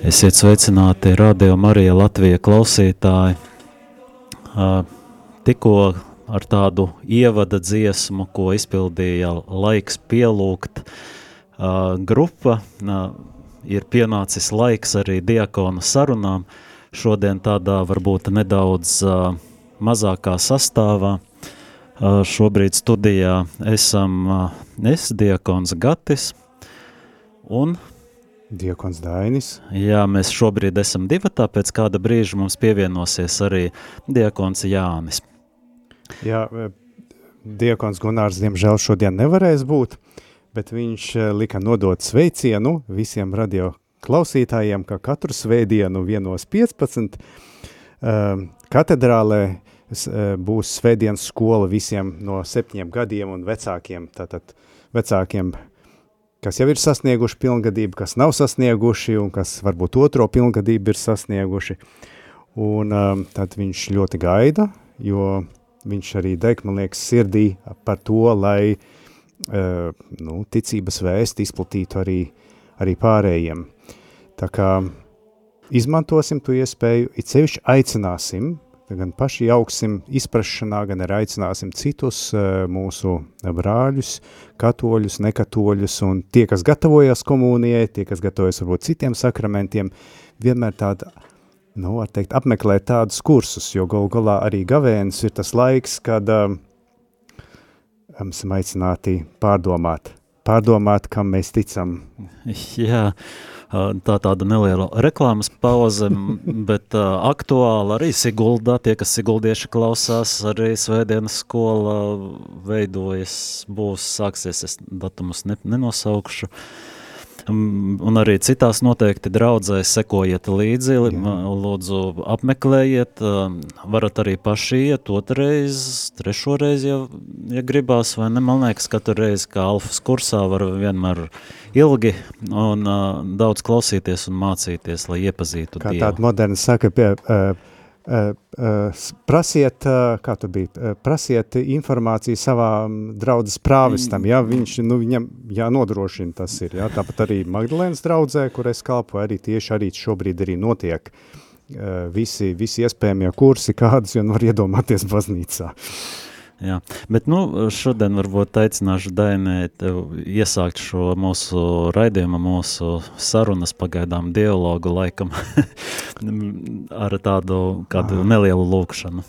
Esiet sveicināti Radio Marija Latvija klausītāji. Tikko ar tādu ievada dziesmu, ko izpildīja laiks pielūgt grupa, ir pienācis laiks arī diakonu sarunām. Šodien tādā varbūt nedaudz mazākā sastāvā. Šobrīd studijā esam es, diakons Gatis, un Diekons Dainis. Jā, mēs šobrīd esam divi, tāpēc kāda brīža mums pievienosies arī Diekons Jānis. Jā, e, Diekons Gunārs diemžēl šodien nevarēs būt, bet viņš e, lika nodot sveicienu visiem radio klausītājiem, ka katru svētdienu vienos 15 uh, e, katedrālē būs svētdienas skola visiem no septiņiem gadiem un vecākiem, tātad vecākiem kas jau ir sasnieguši pilngadību, kas nav sasnieguši un kas varbūt otro pilngadību ir sasnieguši. Un um, tad viņš ļoti gaida, jo viņš arī deg, man liekas, sirdī par to, lai uh, nu, ticības vēsti izplatītu arī, arī pārējiem. Tā kā izmantosim to iespēju, it sevišķi aicināsim gan paši augsim izprašanā, gan arī aicināsim citus eh, mūsu brāļus, katoļus, nekatoļus, un tie, kas gatavojas komunijai, tie, kas gatavojas varbūt citiem sakramentiem, vienmēr tāda, nu, var teikt, apmeklēt tādus kursus, jo gal galā arī gavēns ir tas laiks, kad um, esam aicināti pārdomāt, pārdomāt, kam mēs ticam. Jā, tā tāda neliela reklāmas pauze, bet uh, aktuāli arī Siguldā, tie, kas Siguldieši klausās, arī Svētdienas skola veidojas, būs, sāksies, es datumus ne, nenosaukšu, un arī citās noteikti draudzēs sekojiet līdzi, lūdzu apmeklējiet, varat arī paši iet otrais, trešoreiz, ja, ja gribās, vai ne, man liekas, katru reizi, kā alfas kursā var vienmēr ilgi un uh, daudz klausīties un mācīties, lai iepazītu kā Dievu. Kā tāda moderna saka, pie, uh, prasiet, uh, kā tu biji, uh, prasiet informāciju savām draudzes prāvistam, ja, viņš, nu, viņam jānodrošina tas ir, ja, tāpat arī Magdalēnas draudzē, kur es kalpoju, arī tieši arī šobrīd arī notiek uh, visi, visi iespējamie kursi, kādas jau var iedomāties baznīcā. Jā, bet nu, šodien varbūt aicināšu Dainē iesākt šo mūsu raidījumu, mūsu sarunas pagaidām dialogu laikam ar tādu kādu nelielu lūkšanu.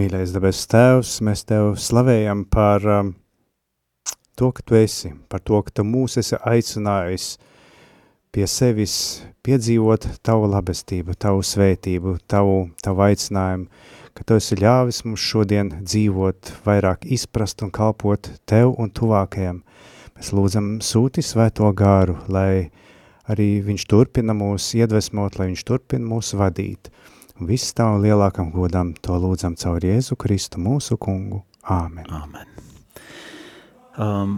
Mīļais debes tēvs, mēs tev slavējam par um, to, ka tu esi, par to, ka tu mūs esi aicinājis uh, pie sevis piedzīvot tavu labestību, tavu svētību, tavu, tavu aicinājumu, ka tu esi ļāvis mums šodien dzīvot, vairāk izprast un kalpot tev un tuvākajam. Mēs lūdzam sūti svēto gāru, lai arī viņš turpina mūs iedvesmot, lai viņš turpina mūs vadīt. Un viss tavu lielākam godam to lūdzam caur Jēzu Kristu mūsu kungu. Āmen. Āmen. Um,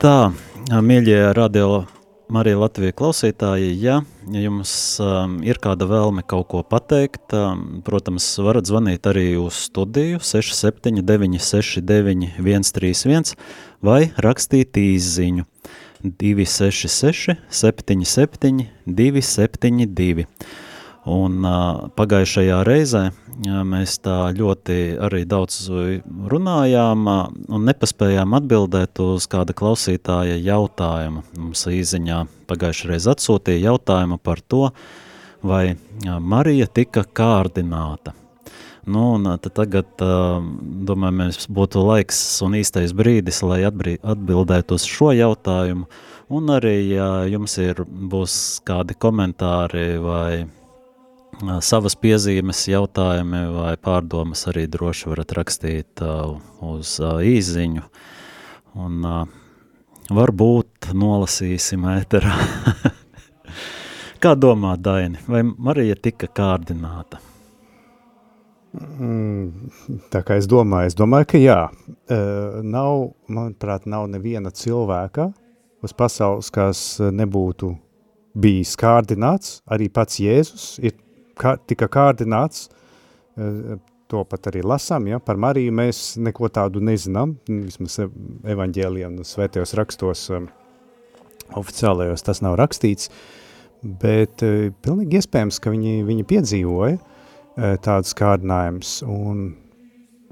tā, mīļie radio Marija Latvija klausītāji, ja jums um, ir kāda vēlme kaut ko pateikt, um, protams, varat zvanīt arī uz studiju 679 69 131 vai rakstīt īziņu 266 77 272. Un pagājušajā reizē mēs tā ļoti arī daudz runājām un nepaspējām atbildēt uz kāda klausītāja jautājumu. Mums īziņā pagājušajā reizē atsūtīja jautājumu par to, vai Marija tika kārdināta. Nu, un tagad, domāju, mēs būtu laiks un īstais brīdis, lai atbildētu uz šo jautājumu. Un arī, ja jums ir, būs kādi komentāri vai savas piezīmes, jautājumi vai pārdomas arī droši varat rakstīt uh, uz uh, īziņu. Un uh, varbūt nolasīsim ēterā. Kā domā Daini, vai Marija tika kārdināta? Mm, tā kā es domāju, es domāju, ka jā. Uh, nav, manuprāt, nav neviena cilvēka uz pasaules, kas nebūtu bijis kārdināts. Arī pats Jēzus ir kā, tika kārdināts, e, to pat arī lasām, ja, par Mariju mēs neko tādu nezinām, vismaz evaņģēlijā un svētajos rakstos e, oficiālajos tas nav rakstīts, bet uh, pilnīgi iespējams, ka viņi, viņi piedzīvoja tādus kārdinājumus, un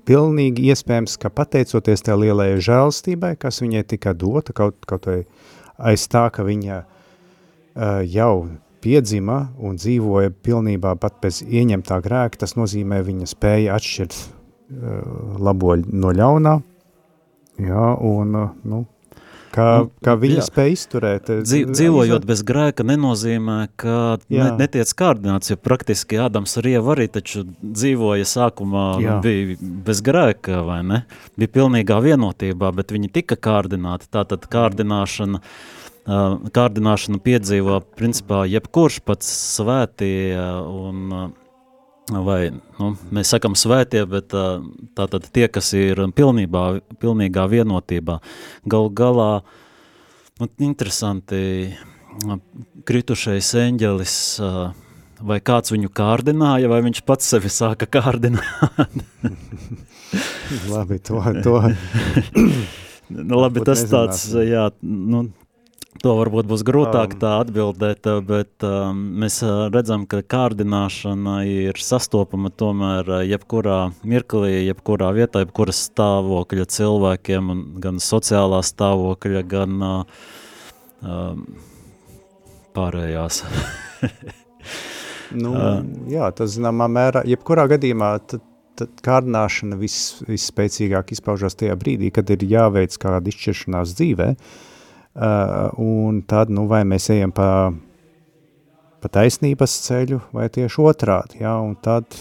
pilnīgi iespējams, ka pateicoties tajā lielajai žēlstībai, kas viņai tika dota, kaut, kaut vai aiz tā, ka viņa uh, jau piedzima un dzīvoja pilnībā pat bez ieņemtā grēka, tas nozīmē viņa spēja atšķirt uh, labo no ļaunā, jā, un, uh, nu, kā, nu, kā viņa jā. spēja izturēt. Dzīv, dzīvojot bez grēka nenozīmē, ka ne, netiec kārdināts, jo praktiski Ādams ar Ievu arī taču dzīvoja sākumā, jā. bija bez grēka, vai ne? Bija pilnīgā vienotībā, bet viņi tika kārdināti, tātad kārdināšana, uh, kārdināšanu piedzīvo principā jebkurš pats svētie un vai, nu, mēs sakam svētie, bet tātad tie, kas ir pilnībā, pilnīgā vienotībā. Gal galā, nu, interesanti, kritušais eņģelis, vai kāds viņu kārdināja, vai viņš pats sevi sāka kārdināt. labi, to, to. nu, labi, tas tāds, jā, nu, To varbūt būs grūtāk um, tā atbildēt, bet um, mēs uh, redzam, ka kārdināšana ir sastopama tomēr uh, jebkurā mirklī, jebkurā vietā, jebkuras stāvokļa cilvēkiem, gan sociālā stāvokļa, gan um, pārējās. nu, jā, tas zināmā mērā, jebkurā gadījumā tad, tad kārdināšana vis, visspēcīgāk izpaužās tajā brīdī, kad ir jāveic kāda izšķiršanās dzīvē, Uh, un tad, nu, vai mēs ejam pa, pa taisnības ceļu, vai tieši otrādi, jā, un tad,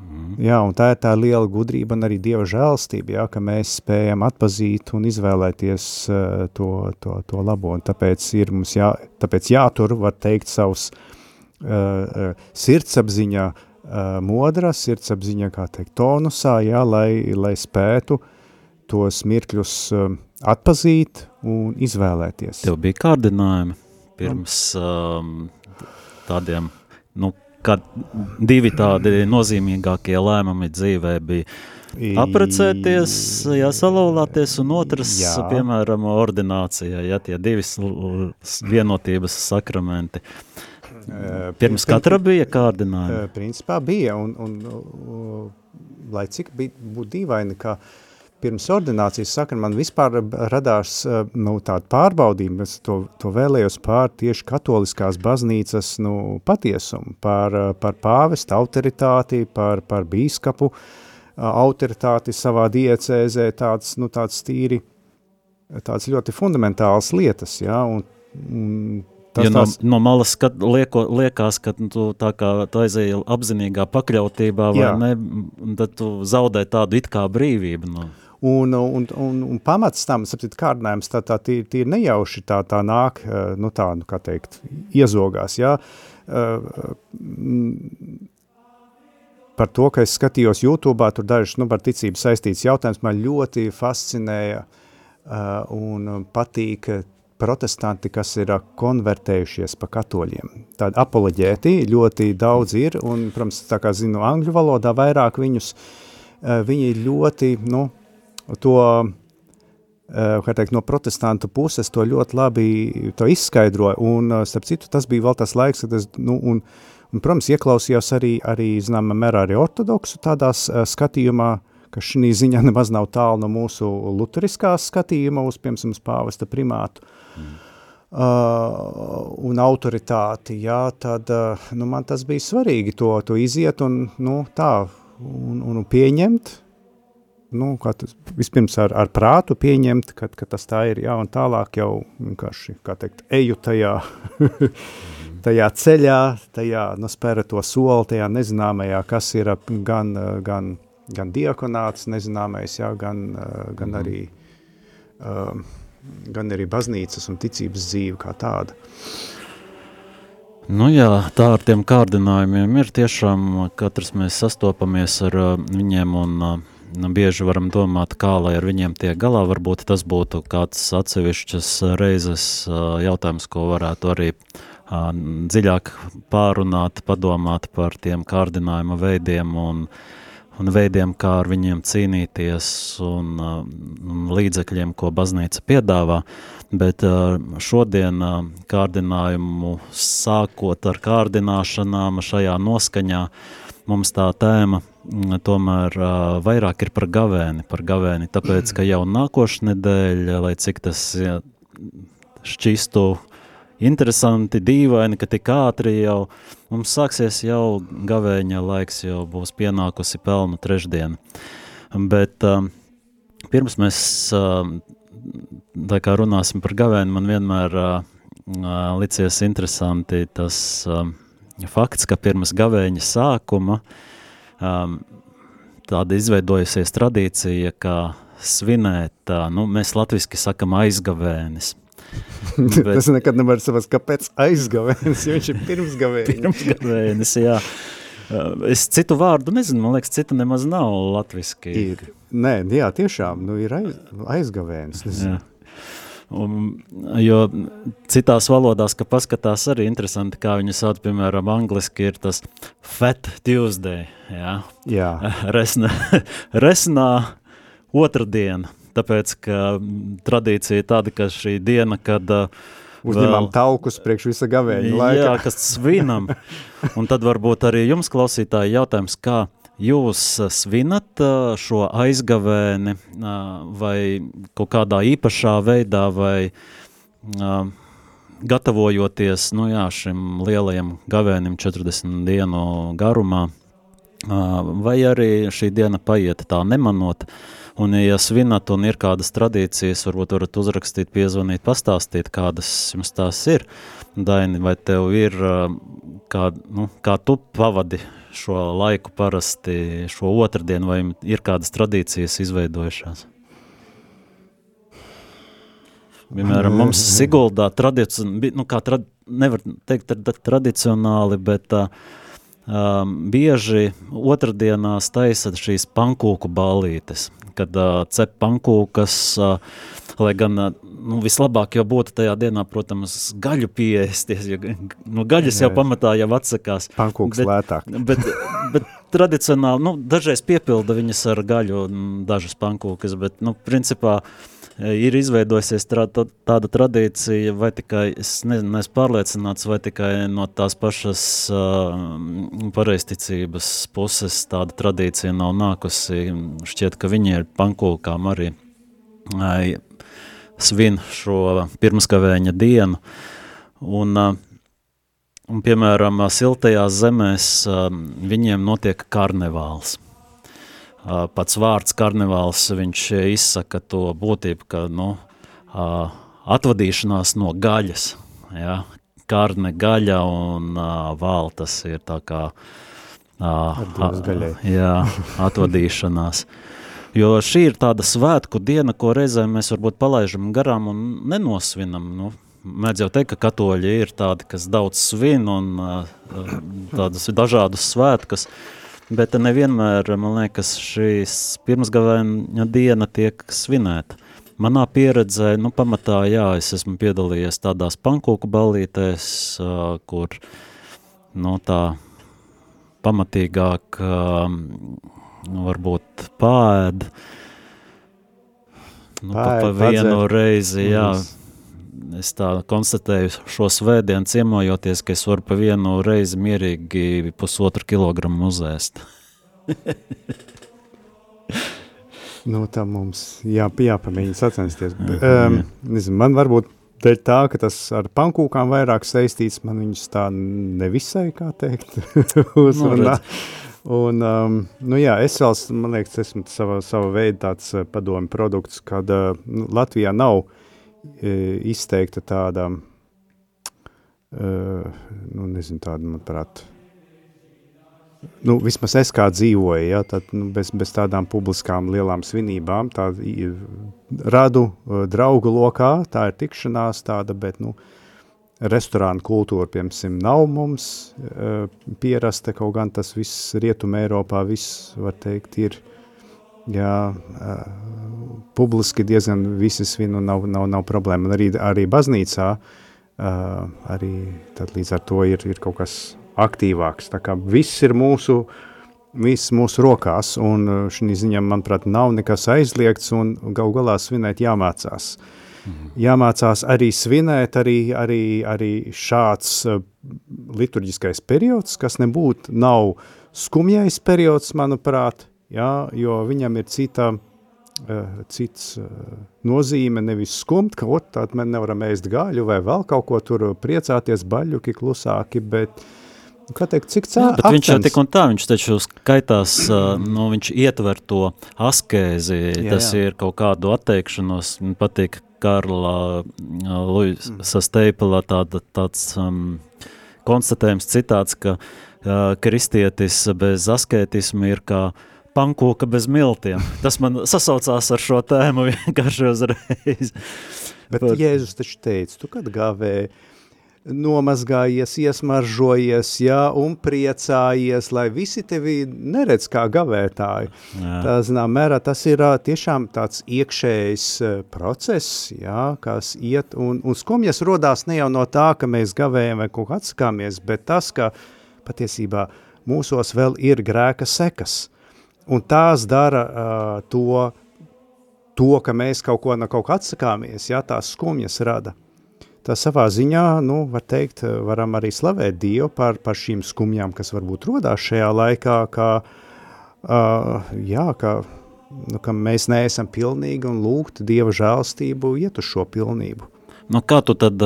mm. jā, un tā ir tā liela gudrība un arī Dieva žēlstība, jā, ka mēs spējam atpazīt un izvēlēties uh, to, to, to labo, un tāpēc ir mums jā, tāpēc jātur, var teikt, savus uh, uh, sirdsapziņa uh, modra, sirdsapziņa, kā teikt, tonusā, jā, lai, lai spētu tos mirkļus uh, atpazīt un izvēlēties. Tev bija kārdinājumi pirms um, tādiem, nu, kad divi tādi nozīmīgākie lēmumi dzīvē bija aprecēties, jā, salaulāties, un otrs, jā. piemēram, ordinācija, ja tie divi vienotības sakramenti. Pirms katra bija kārdinājumi? Principā bija, un, un, un lai cik bija, būtu dīvaini, ka uh, pirms ordinācijas sakra man vispār radās eh, nu, tāda pārbaudījuma, es to, to vēlējos pār tieši katoliskās baznīcas nu, patiesumu, par, eh, par pāvesta autoritāti, par, par bīskapu eh, autoritāti savā diecēzē, tāds, nu, tāds tīri, tāds ļoti fundamentāls lietas, ja, un, un Tas ja no, tās... no malas skat, lieko, liekas, ka tu tā kā aizēji apzinīgā pakļautībā, vai Jā. ne, tad tu zaudē tādu it kā brīvību. No. Un, un, un, un pamats tam, sapcīt, kārdinājums tā, tā tīri, tīri nejauši tā, tā nāk, eh, nu tā, nu kā teikt, iezogās, jā. Eh, par to, ka es skatījos YouTube, tur dažs, nu, par ticību saistīts jautājums, man ļoti fascinēja eh, un patīk protestanti, kas ir konvertējušies pa katoļiem. Tādi apoloģēti ļoti daudz ir, un, protams, tā kā zinu angļu valodā vairāk viņus, viņi ļoti, nu, to, eh, kā teikt, no protestantu puses to ļoti labi to izskaidroja, un, eh, starp citu, tas bija vēl tas laiks, kad es, nu, un, un protams, ieklausījos arī, arī zināmā mērā arī ortodoksu tādās uh, skatījumā, ka šī ziņā nemaz nav tālu no mūsu luteriskās skatījuma uz, piemēram, pāvesta primātu. Mm. Uh, un autoritāti, jā, tad, uh, nu, man tas bija svarīgi to, to iziet un, nu, tā, un, un pieņemt, nu, tas, vispirms ar, ar prātu pieņemt, ka, ka tas tā ir, jā, un tālāk jau vienkārši, kā teikt, eju tajā, tajā ceļā, tajā, nu, spēra to soli, tajā nezināmajā, kas ir gan, gan, gan diakonāts nezināmais, jā, gan, gan mhm. arī, um, gan arī baznīcas un ticības dzīve kā tāda. Nu jā, tā ar tiem kārdinājumiem ir tiešām, katrs mēs sastopamies ar uh, viņiem un uh, bieži varam domāt, kā lai ar viņiem tiek galā. Varbūt tas būtu kāds atsevišķas reizes jautājums, ko varētu arī dziļāk pārunāt, padomāt par tiem kārdinājuma veidiem un, un veidiem, kā ar viņiem cīnīties un, un līdzekļiem, ko baznīca piedāvā. bet šodien kārdinājumu sākot ar kārdināšanām šajā noskaņā, mums tā tēma tomēr vairāk ir par gavēni, par gavēni, tāpēc, ka jau nākošu nedēļu, lai cik tas šķistu interesanti, dīvaini, ka tik ātri jau mums sāksies jau gavēņa laiks, jau būs pienākusi pelnu trešdiena. Bet um, pirms mēs um, tā kā runāsim par gavēni, man vienmēr uh, licies interesanti tas um, fakts, ka pirms gavēņa sākuma um, tāda izveidojusies tradīcija, ka svinēt, uh, nu, mēs latviski sakam aizgavēnis. Bet, Tas nekad nevar saprast, kāpēc aizgavēnis, jo viņš ir pirmsgavēnis. pirmsgavēnis, jā. Es citu vārdu nezinu, man liekas, cita nemaz nav latviski. Ir. Nē, jā, tiešām, nu ir aiz, aizgavēnis. Jā. Un, jo citās valodās, ka paskatās arī interesanti, kā viņi sauc, piemēram, angliski ir tas Fat Tuesday, jā. Jā. Resna, resnā otrdiena tāpēc, ka tradīcija tāda, ka šī diena, kad uh, Uzņemam vēl, taukus priekš visa gavēņa laika. Jā, kas svinam. Un tad varbūt arī jums, klausītāji, jautājums, kā jūs svinat šo aizgavēni vai kaut kādā īpašā veidā vai gatavojoties nu jā, šim lielajam gavēnim 40 dienu garumā, vai arī šī diena paiet tā nemanot, Un, ja svinat un ir kādas tradīcijas, varbūt varat uzrakstīt, piezvanīt, pastāstīt, kādas jums tās ir. Daini, vai tev ir, kā, nu, kā tu pavadi šo laiku parasti, šo otrdienu, vai ir kādas tradīcijas izveidojušās? Piemēram, mums Siguldā tradicionāli, nu kā trad, nevar teikt tradicionāli, bet uh, um, bieži otrdienās taisa šīs pankūku ballītes kad uh, cep pankūkas, uh, lai gan nu, vislabāk jau būtu tajā dienā, protams, gaļu pieēsties, jo nu, gaļas jau pamatā jau atsakās. Pankūks bet, lētāk. Bet, bet tradicionāli, nu, dažreiz piepilda viņas ar gaļu, dažas pankūkas, bet, nu, principā, uh, ir izveidojusies tāda tradīcija, vai tikai, es nezinu, es pārliecināts, vai tikai no tās pašas uh, pareisticības puses tāda tradīcija nav nākusi. Šķiet, ka viņi ir pankūkām arī uh, svin šo pirmskavēņa dienu. Un, uh, un, piemēram, siltajās zemēs uh, viņiem notiek karnevāls pats vārds karnevāls, viņš izsaka to būtību, ka, nu, atvadīšanās no gaļas, ja, karne gaļa un vāl, tas ir tā kā, jā, atvadīšanās. Jo šī ir tāda svētku diena, ko reizēm mēs varbūt palaižam garām un nenosvinam, nu, Mēdz jau teikt, ka katoļi ir tādi, kas daudz svin un uh, tādas dažādas svētkas, Bet nevienmēr, man liekas, šīs pirmsgavēņa diena tiek svinēta. Manā pieredzē, nu, pamatā, jā, es esmu piedalījies tādās pankūku ballītēs, uh, kur, nu, tā pamatīgāk, uh, varbūt pāēd, nu, pa, pa vienu reizi, jā, mm es tā konstatēju šo svētdienu ciemojoties, ka es varu pa vienu reizi mierīgi pusotru kilogramu uzēst. nu, tā mums jā, jāpamēģina sacensties. Um, nezinu, man varbūt dēļ tā, ka tas ar pankūkām vairāk saistīts, man viņus tā nevisai, kā teikt, uzrunā. Nu, Un, um, nu jā, es vēl, man liekas, esmu sava, sava veida tāds uh, padomu produkts, kad uh, Latvijā nav uh, E, izteikta tāda, uh, nu, nezinu, tāda, manuprāt, nu, vismaz es kā dzīvoju, ja, tad, nu, bez, bez tādām publiskām lielām svinībām, tā radu uh, draugu lokā, tā ir tikšanās tāda, bet, nu, restorānu kultūra, piemēram, nav mums uh, pierasta, kaut gan tas viss Rietuma Eiropā, viss, var teikt, ir, jā, uh, publiski diezgan visi svin un nav, nav, nav problēma. Un arī, arī baznīcā uh, arī tad līdz ar to ir, ir kaut kas aktīvāks. Tā kā viss ir mūsu, viss mūsu rokās un šī ziņā, manuprāt, nav nekas aizliegts un gal galā svinēt jāmācās. mm. Jāmācās arī svinēt, arī, arī, arī šāds uh, liturģiskais periods, kas nebūtu nav skumjais periods, manuprāt, jā, jo viņam ir cita, uh, cits uh, nozīme, nevis skumt, ka ot, tād mēs nevaram ēst gaļu vai vēl kaut ko tur priecāties, baļuki klusāki, bet uh, Kā teikt, cik cēlā? Bet viņš jau tik un tā, viņš taču skaitās, nu, viņš ietver to askēzi, jā, tas jā. ir kaut kādu atteikšanos, patīk Karla Luisa Steipela tāda, tāds um, konstatējums citāts, ka uh, kristietis bez askētismu ir kā pankoka bez miltiem. Tas man sasaucās ar šo tēmu vienkārši uzreiz. Bet Par... Jēzus taču teica, tu kad gāvēji, nomazgājies, iesmaržojies, jā, un priecājies, lai visi tevi neredz kā gavētāji. Jā. Tā, zinām, mērā tas ir tiešām tāds iekšējs process, jā, kas iet, un, un skumjas rodās ne jau no tā, ka mēs gavējam vai kaut atsakāmies, bet tas, ka patiesībā mūsos vēl ir grēka sekas, un tās dara uh, to, to, ka mēs kaut ko no kaut kā atsakāmies, jā, tās skumjas rada tā savā ziņā, nu, var teikt, varam arī slavēt Dievu par, par šīm skumjām, kas varbūt rodās šajā laikā, ka, uh, jā, ka, nu, ka mēs neesam pilnīgi un lūgt Dieva žēlstību iet uz šo pilnību. Nu, kā tu tad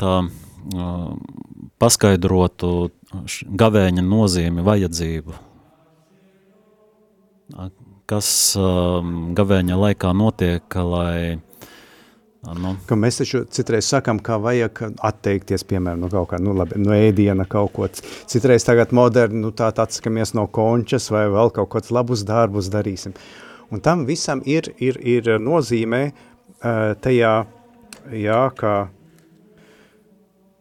tā paskaidrotu gavēņa nozīmi, vajadzību? Kas gavēņa laikā notiek, lai Nu. Ka mēs taču citreiz sakām, ka vajag atteikties, piemēram, no kaut kā, nu labi, no ēdiena kaut ko. Citreiz tagad moderni, nu tā atsakamies no končas vai vēl kaut kāds labus darbus darīsim. Un tam visam ir, ir, ir nozīmē uh, tajā, jā, ka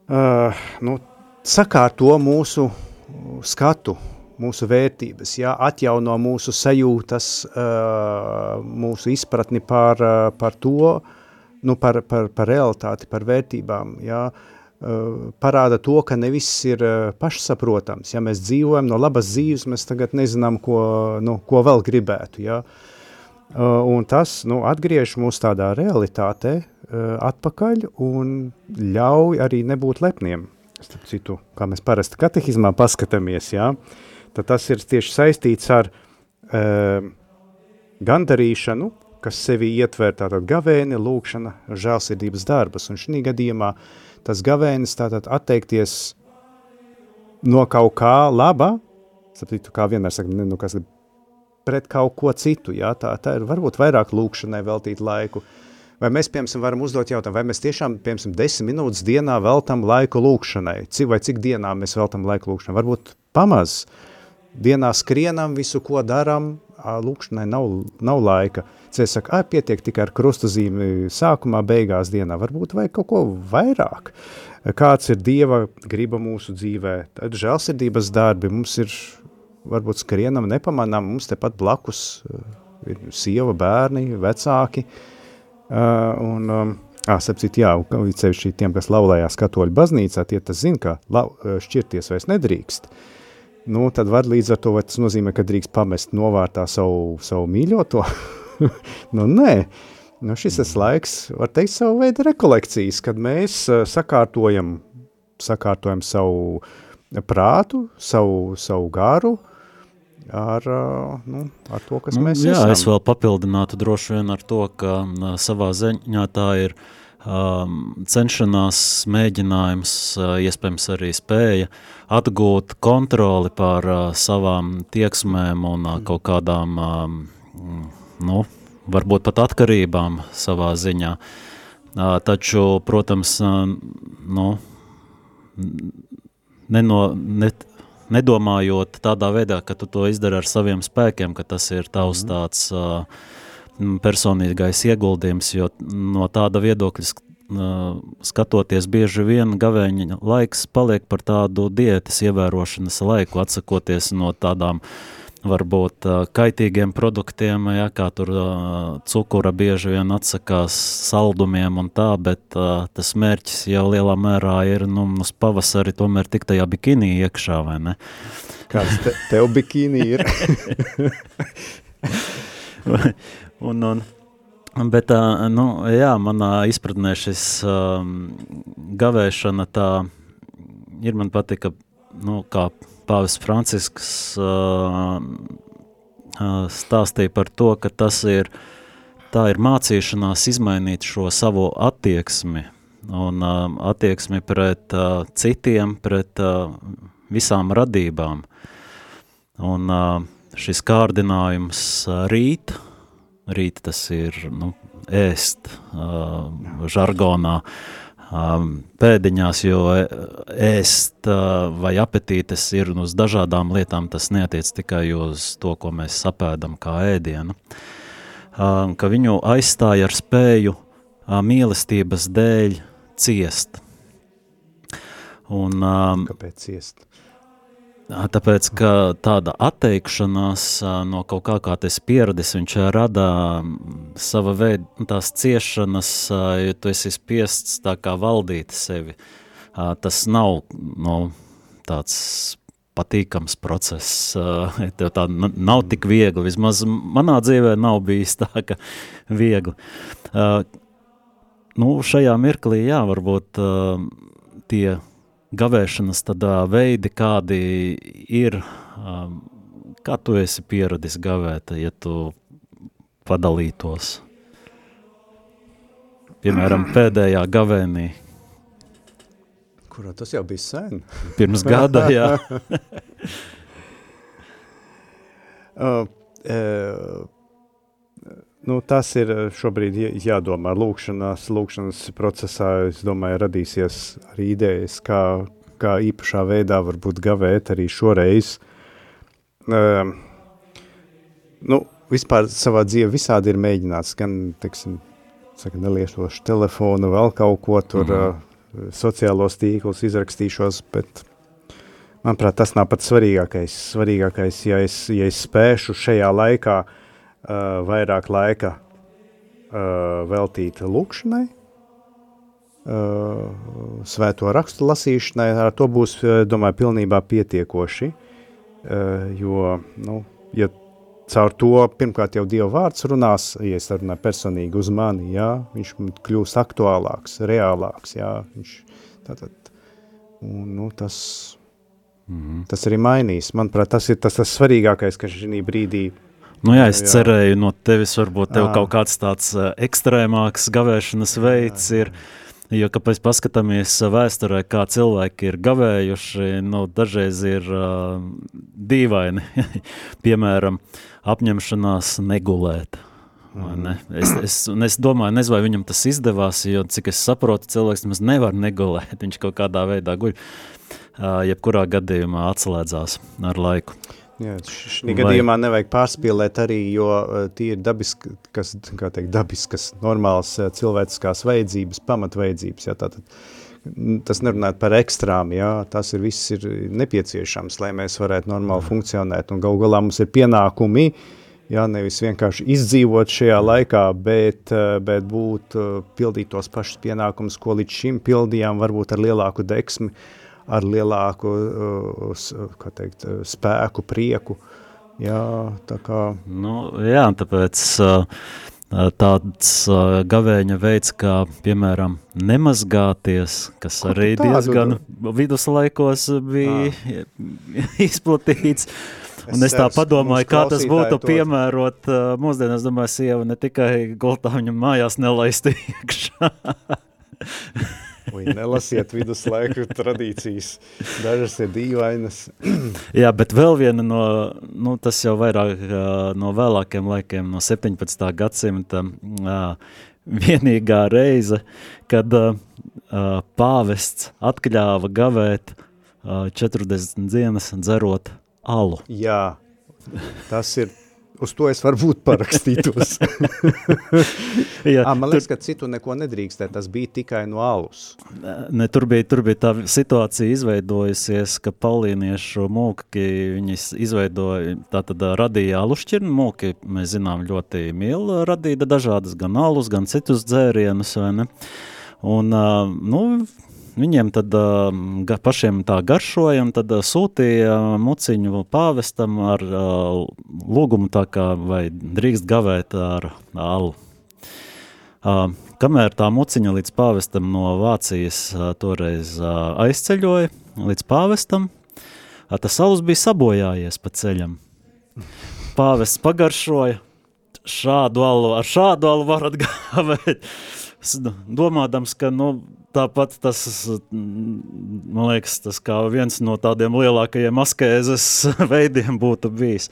uh, nu, sakārto mūsu skatu, mūsu vērtības, jā, atjauno mūsu sajūtas, uh, mūsu izpratni par, uh, par to, uh, nu, par, par, par realitāti, par vērtībām, jā, parāda to, ka ne viss ir pašsaprotams. Ja mēs dzīvojam no labas dzīves, mēs tagad nezinām, ko, nu, ko vēl gribētu. Ja? Un tas nu, atgriež mūs tādā realitātē atpakaļ un ļauj arī nebūt lepniem. Starp citu, kā mēs parasti katehizmā paskatāmies, ja? tad tas ir tieši saistīts ar uh, gandarīšanu, kas sevi ietver tātad gavēni, lūkšana, žēlsirdības darbas, un šī gadījumā tas gavēnis tātad atteikties no kaut kā laba, sapratu, kā vienmēr saka, nu, kas pret kaut ko citu, jā, tā, tā ir varbūt vairāk lūkšanai veltīt laiku, vai mēs, piemēram, varam uzdot jautājumu, vai mēs tiešām, piemēram, desmit minūtes dienā veltam laiku lūkšanai, cik vai cik dienā mēs veltam laiku lūkšanai, varbūt pamaz, dienā skrienam, visu, ko daram, lūkšanai nav, nav laika. Cēs saka, ai, pietiek tikai ar krustazīmi sākumā, beigās dienā, varbūt vajag kaut ko vairāk. Kāds ir Dieva griba mūsu dzīvē, tad žēlsirdības darbi mums ir, varbūt skrienam nepamanām, mums tepat blakus ir sieva, bērni, vecāki, uh, un, um, Ah, sapcīt, jā, cevišķi tiem, kas laulējās katoļu baznīcā, tie tas zina, ka šķirties vairs nedrīkst. Uh, nu, tad var līdz ar to, vai tas nozīmē, ka drīkst pamest novārtā savu, savu mīļoto? nu, nē. Nu, šis ir laiks, var teikt, savu veidu rekolekcijas, kad mēs uh, sakārtojam, sakārtojam savu prātu, savu, savu garu, ar, uh, nu, ar to, kas nu, mēs jā, esam. Jā, es vēl papildinātu droši vien ar to, ka uh, savā ziņā tā ir um, cenšanās, mēģinājums, uh, iespējams arī spēja atgūt kontroli pār uh, savām tieksmēm un uh, kaut kādām, uh, nu, varbūt pat atkarībām savā ziņā. Uh, taču, protams, uh, nu, neno, net, nedomājot tādā veidā, ka tu to izdari ar saviem spēkiem, ka tas ir tavs mhm. tāds uh, personīgais ieguldījums, jo no tāda viedokļa skatoties, bieži vien gavēņa laiks paliek par tādu diētas ievērošanas laiku, atsakoties no tādām varbūt kaitīgiem produktiem, ja, kā tur cukura bieži vien atsakās saldumiem un tā, bet tas mērķis jau lielā mērā ir, nu, uz pavasari tomēr tik tajā bikini iekšā, vai ne? Kāds te, tev bikini ir? un, un, Bet, nu, jā, manā izpratnē šis um, gavēšana tā ir, man patika, nu, kā pāvis Francisks uh, stāstīja par to, ka tas ir, tā ir mācīšanās izmainīt šo savu attieksmi un uh, attieksmi pret uh, citiem, pret uh, visām radībām. Un uh, šis kārdinājums uh, rīt, rīt tas ir nu, ēst uh, žargonā, um, pēdiņās, jo ēst uh, vai apetītes ir uz dažādām lietām, tas neatiec tikai uz to, ko mēs sapēdam kā ēdienu, uh, ka viņu aizstāja ar spēju uh, mīlestības dēļ ciest. Un, um, Kāpēc ciest? Tāpēc, ka tāda atteikšanās no kaut kā, kā tas pieredis, viņš rada sava veida nu, tās ciešanas, jo tu esi spiests tā kā valdīt sevi. Tas nav no, tāds patīkams process, tev tā nav tik viegli, vismaz manā dzīvē nav bijis tā, ka viegli. Nu, šajā mirklī, jā, varbūt tie gavēšanas tādā veidi, kādi ir, um, kā tu esi pieradis gavēt, ja tu padalītos? Piemēram, pēdējā gavēnī. Kurā tas jau bija sen? Pirms gada, jā. uh, uh, Nu, tas ir eh, šobrīd jādomā. Lūkšanās, lūkšanas procesā, es domāju, radīsies arī idejas, kā, kā īpašā veidā varbūt gavēt arī šoreiz. Uh, nu, vispār savā dzīvē visādi ir mēģināts, gan, teiksim, saka, nelietošu telefonu, vēl kaut ko tur, mm -hmm. uh, sociālos tīklus izrakstīšos, bet, manuprāt, tas nav pats svarīgākais. Svarīgākais, ja es, ja es spēšu šajā laikā uh, uh, vairāk laika uh, veltīt lūkšanai, uh, svēto rakstu lasīšanai, ar to būs, domāju, pilnībā pietiekoši, jo, nu, ja caur to pirmkārt jau Dieva vārds runās, ja es runāju personīgi uz mani, jā, viņš kļūst aktuālāks, reālāks, jā, viņš tātad, un, nu, tas, mm -hmm. tas arī mainīs. Manuprāt, tas ir tas, tas svarīgākais, kas šī brīdī Nu jā, es jā. cerēju no tevis, varbūt tev jā. kaut kāds tāds uh, ekstrēmāks gavēšanas veids jā, jā. ir, jo, kāpēc paskatāmies vēsturē, kā cilvēki ir gavējuši, nu, dažreiz ir uh, dīvaini, piemēram, apņemšanās negulēt. Ne? Es, es, es domāju, nezinu, vai viņam tas izdevās, jo, cik es saprotu, cilvēks nemaz nevar negulēt, viņš kaut kādā veidā guļ, uh, jebkurā gadījumā atslēdzās ar laiku. Jā, šī gadījumā nevajag pārspīlēt arī, jo tie ir dabiski, kas, kā teikt, dabiskas, normālas cilvēciskās vajadzības, pamatvajadzības, jā, tātad tas nerunāt par ekstrām, jā, tas ir viss ir nepieciešams, lai mēs varētu normāli funkcionēt, un gal galā mums ir pienākumi, jā, nevis vienkārši izdzīvot šajā laikā, bet, bet būt, pildīt tos pašus pienākumus, ko līdz šim pildījām, varbūt ar lielāku deksmi, uh, ar lielāku uh, teikt, spēku, prieku. Jā, tā kā... Nu, jā, tāpēc uh, tāds uh, gavēņa veids, kā piemēram nemazgāties, kas Ko arī diezgan viduslaikos bija izplatīts. Un es, es tā padomāju, kā tas būtu to... piemērot uh, mūsdienās, domāju, sieva ne tikai gultā viņam mājās nelaist iekšā. Vai nelasiet viduslaiku tradīcijas, dažas ir dīvainas. Jā, bet vēl viena no, nu, tas jau vairāk no vēlākiem laikiem, no 17. gadsimta, vienīgā reize, kad pāvests atkļāva gavēt 40 dienas dzerot alu. Jā, tas ir uz to es varbūt parakstītos. Jā, à, man liekas, tur... ka citu neko nedrīkstē, tas bija tikai no alus. Ne, tur, bija, tur bija tā situācija izveidojusies, ka paulīniešu mūki, viņi izveidoja, tātad radīja alušķirnu mūki, mēs zinām ļoti mīl radīja dažādas gan alus, gan citus dzērienus, vai ne? Un, nu, Viņiem tad uh, pašiem tā garšoja, un tad uh, sūtīja muciņu pāvestam ar uh, lūgumu tā kā vai drīkst gavēt ar alu. Uh, kamēr tā muciņa līdz pāvestam no Vācijas uh, toreiz uh, aizceļoja līdz pāvestam, uh, tas alus bija sabojājies pa ceļam. Pāvests pagaršoja, šādu alu, ar šādu alu varat gāvēt. Domādams, ka nu, tāpat tas, man liekas, tas kā viens no tādiem lielākajiem askēzes veidiem būtu bijis.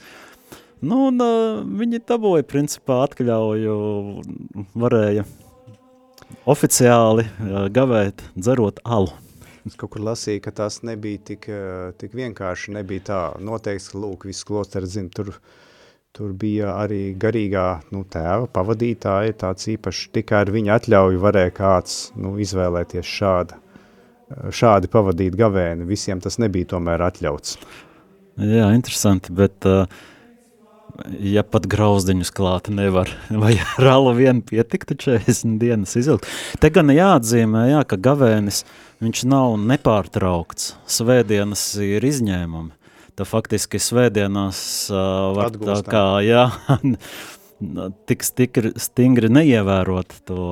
Nu, un, uh, viņi dabūja, principā, atļauju, varēja oficiāli uh, gavēt, dzerot alu. Es kaut kur lasīju, ka tas nebija tik, tik vienkārši, nebija tā noteikts, ka, lūk, viss klosters zina, tur, tur bija arī garīgā nu, tēva pavadītāja, tāds īpaši tikai ar viņa atļauju varēja kāds nu, izvēlēties šāda, šādi pavadīt gavēni, visiem tas nebija tomēr atļauts. Jā, interesanti, bet uh, ja pat grauzdiņus klāt nevar, vai ralu vien pietiktu 40 dienas izilgt. Te gan jāatzīmē, jā, ka gavēnis, viņš nav nepārtraukts, svētdienas ir izņēmumi. Tā faktiski svētdienās uh, var Atgūstam. tā kā, jā, tik stingri, stingri neievērot to,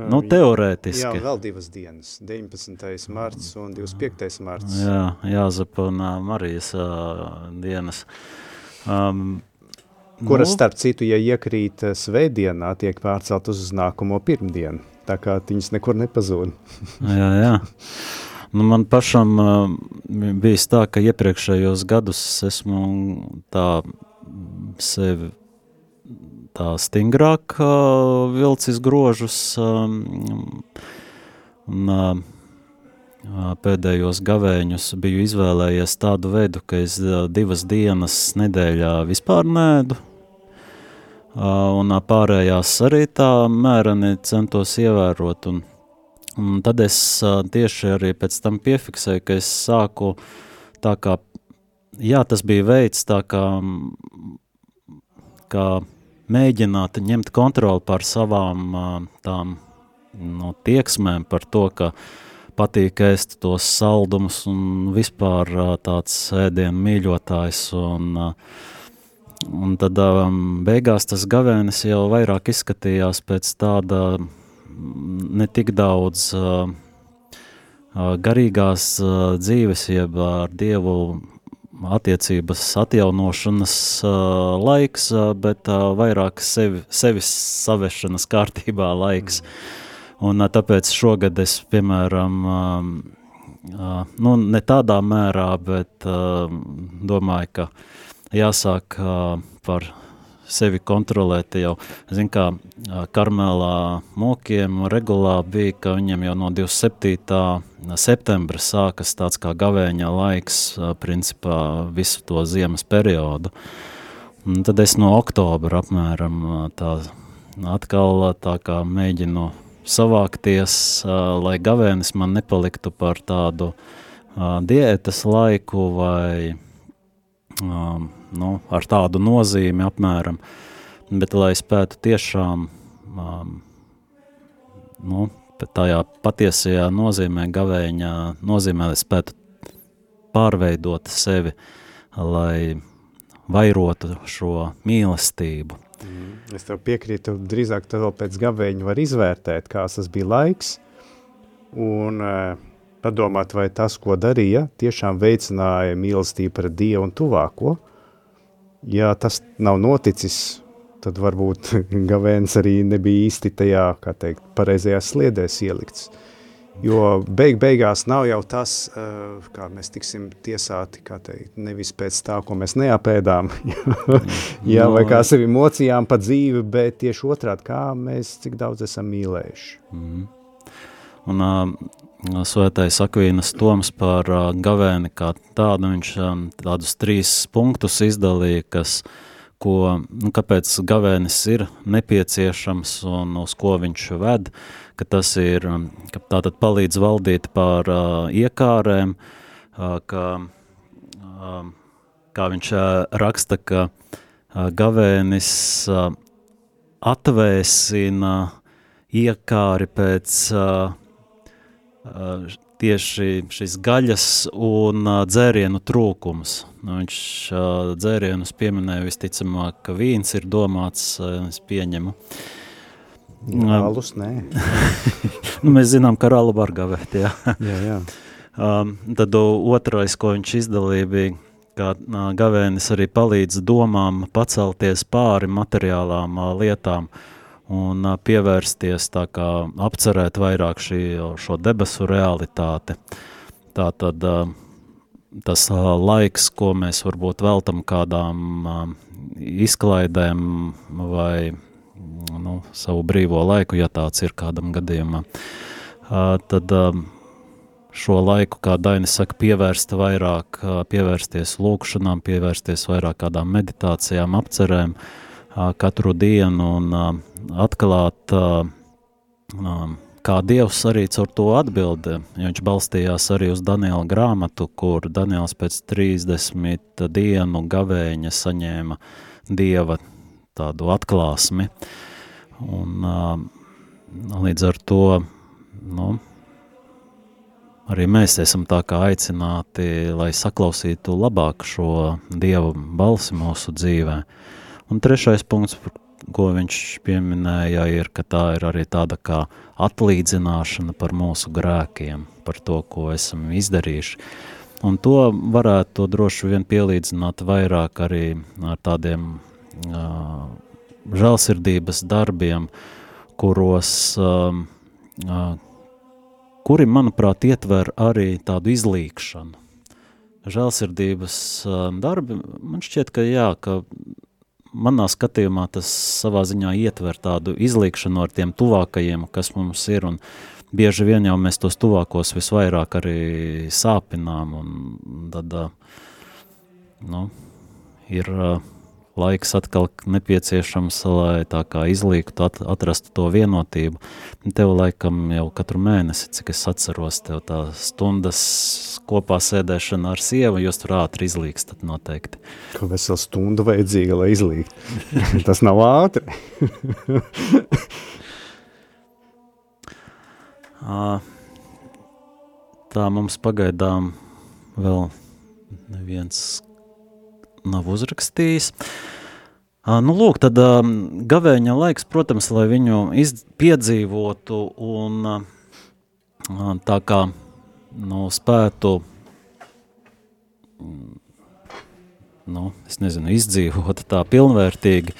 nu, teorētiski. Jā, vēl divas dienas, 19. marts un 25. marts. Jā, Jāzapa un Marijas uh, dienas. Um, Kuras, nu, starp citu, ja iekrīt svētdienā, tiek pārcelt uz nākamo pirmdienu, tā kā viņas nekur nepazūd. jā, jā. Nu, man pašam uh, bijis tā, ka iepriekšējos gadus esmu tā sevi tā stingrāk uh, vilcis grožus um, un uh, pēdējos gavēņus biju izvēlējies tādu veidu, ka es divas dienas nedēļā vispār nēdu, un pārējās arī tā mēreni centos ievērot, un, un tad es tieši arī pēc tam piefiksēju, ka es sāku tā kā, jā, tas bija veids tā kā, kā mēģināt ņemt kontroli pār savām tām no, tieksmēm par to, ka patīk ēst tos saldumus un vispār tāds ēdienu mīļotājs. Un, un tad beigās tas gavēnis jau vairāk izskatījās pēc tāda ne tik daudz garīgās dzīves, jeb ar Dievu attiecības atjaunošanas uh, laiks, uh, bet uh, vairāk sevi, sevis savešanas kārtībā laiks. Mm. Un tāpēc šogad es, piemēram, nu, ne tādā mērā, bet domāju, ka jāsāk par sevi kontrolēt jau, zin kā Karmelā mokiem regulā bija, ka viņiem jau no 27. septembra sākas tāds kā gavēņa laiks, principā visu to ziemas periodu. Un tad es no oktobra apmēram tā atkal tā kā mēģinu savākties, lai gavēnis man nepaliktu par tādu diētas laiku vai nu, ar tādu nozīmi apmēram, bet lai spētu tiešām nu, tajā patiesajā nozīmē, gavēņā nozīmē, lai spētu pārveidot sevi, lai vairotu šo mīlestību. Mm. Es tev piekrītu, drīzāk tev vēl pēc gavēņa var izvērtēt, kāds tas bija laiks, un uh, padomāt, vai tas, ko darīja, tiešām veicināja mīlestību pret Dievu un tuvāko. Ja tas nav noticis, tad varbūt gavēns arī nebija īsti tajā, kā teikt, pareizajās sliedēs ielikts. Jo beig beigās nav jau tas, uh, kā mēs tiksim tiesāti, kā teikt, nevis pēc tā, ko mēs neapēdām, jā, no, vai kā sevi mocījām pa dzīvi, bet tieši otrādi, kā mēs cik daudz esam mīlējuši. Mm. Un uh, svētais Akvīnas Toms par uh, gavēni kā tādu, viņš um, tādus trīs punktus izdalīja, kas ko, nu, kāpēc gavēnis ir nepieciešams un uz ko viņš ved, ka tas ir, ka tātad palīdz valdīt pār uh, iekārēm, uh, ka, uh, kā viņš uh, raksta, ka uh, gavēnis uh, atvēsina iekāri pēc uh, tieši šis gaļas un uh, dzērienu trūkums. Nu, viņš uh, dzērienus pieminēja visticamāk, ka vīns ir domāts, uh, es pieņemu. Alus, nē. nu, mēs zinām, ka ralu var gavēt, jā. jā, jā. Tad otrais, ko viņš izdalīja, bija, ka uh, gavēnis arī palīdz domām pacelties pāri materiālām uh, lietām un pievērsties tā kā apcerēt vairāk šī, šo debesu realitāti. Tā tad tas laiks, ko mēs varbūt veltam kādām izklaidēm vai nu, savu brīvo laiku, ja tāds ir kādam gadījumam. Uh, tad šo laiku, kā Dainis saka, pievērst vairāk, pievērsties lūkšanām, pievērsties vairāk kādām meditācijām, apcerēm uh, katru dienu un atklāt, kā Dievs arī caur to atbildi. Viņš balstījās arī uz Daniela grāmatu, kur Daniels pēc 30 dienu gavēņa saņēma Dieva tādu atklāsmi. Un, līdz ar to nu, arī mēs esam tā kā aicināti, lai saklausītu labāk šo Dieva balsi mūsu dzīvē. Un trešais punkts, ko viņš pieminēja, ir, ka tā ir arī tāda kā atlīdzināšana par mūsu grēkiem, par to, ko esam izdarījuši. Un to varētu droši vien pielīdzināt vairāk arī ar tādiem uh, žēlsirdības darbiem, kuros, uh, uh, kuri, manuprāt, ietver arī tādu izlīkšanu. Žēlsirdības uh, darbi, man šķiet, ka jā, ka manā skatījumā tas savā ziņā ietver tādu izlīkšanu ar tiem tuvākajiem, kas mums ir, un bieži vien jau mēs tos tuvākos visvairāk arī sāpinām, un tad, nu, ir laiks atkal nepieciešams, lai tā kā izlīgtu, at, atrastu to vienotību. Tev laikam jau katru mēnesi, cik es atceros, tev tā stundas kopā sēdēšana ar sievu, jūs tur ātri izlīgstat noteikti. Ka vesela stunda vajadzīga, lai izlīgt. Tas nav ātri. tā mums pagaidām vēl neviens nav uzrakstījis. Nu, lūk, tad gavēņa laiks, protams, lai viņu piedzīvotu un tā kā nu, spētu, nu, es nezinu, izdzīvot tā pilnvērtīgi,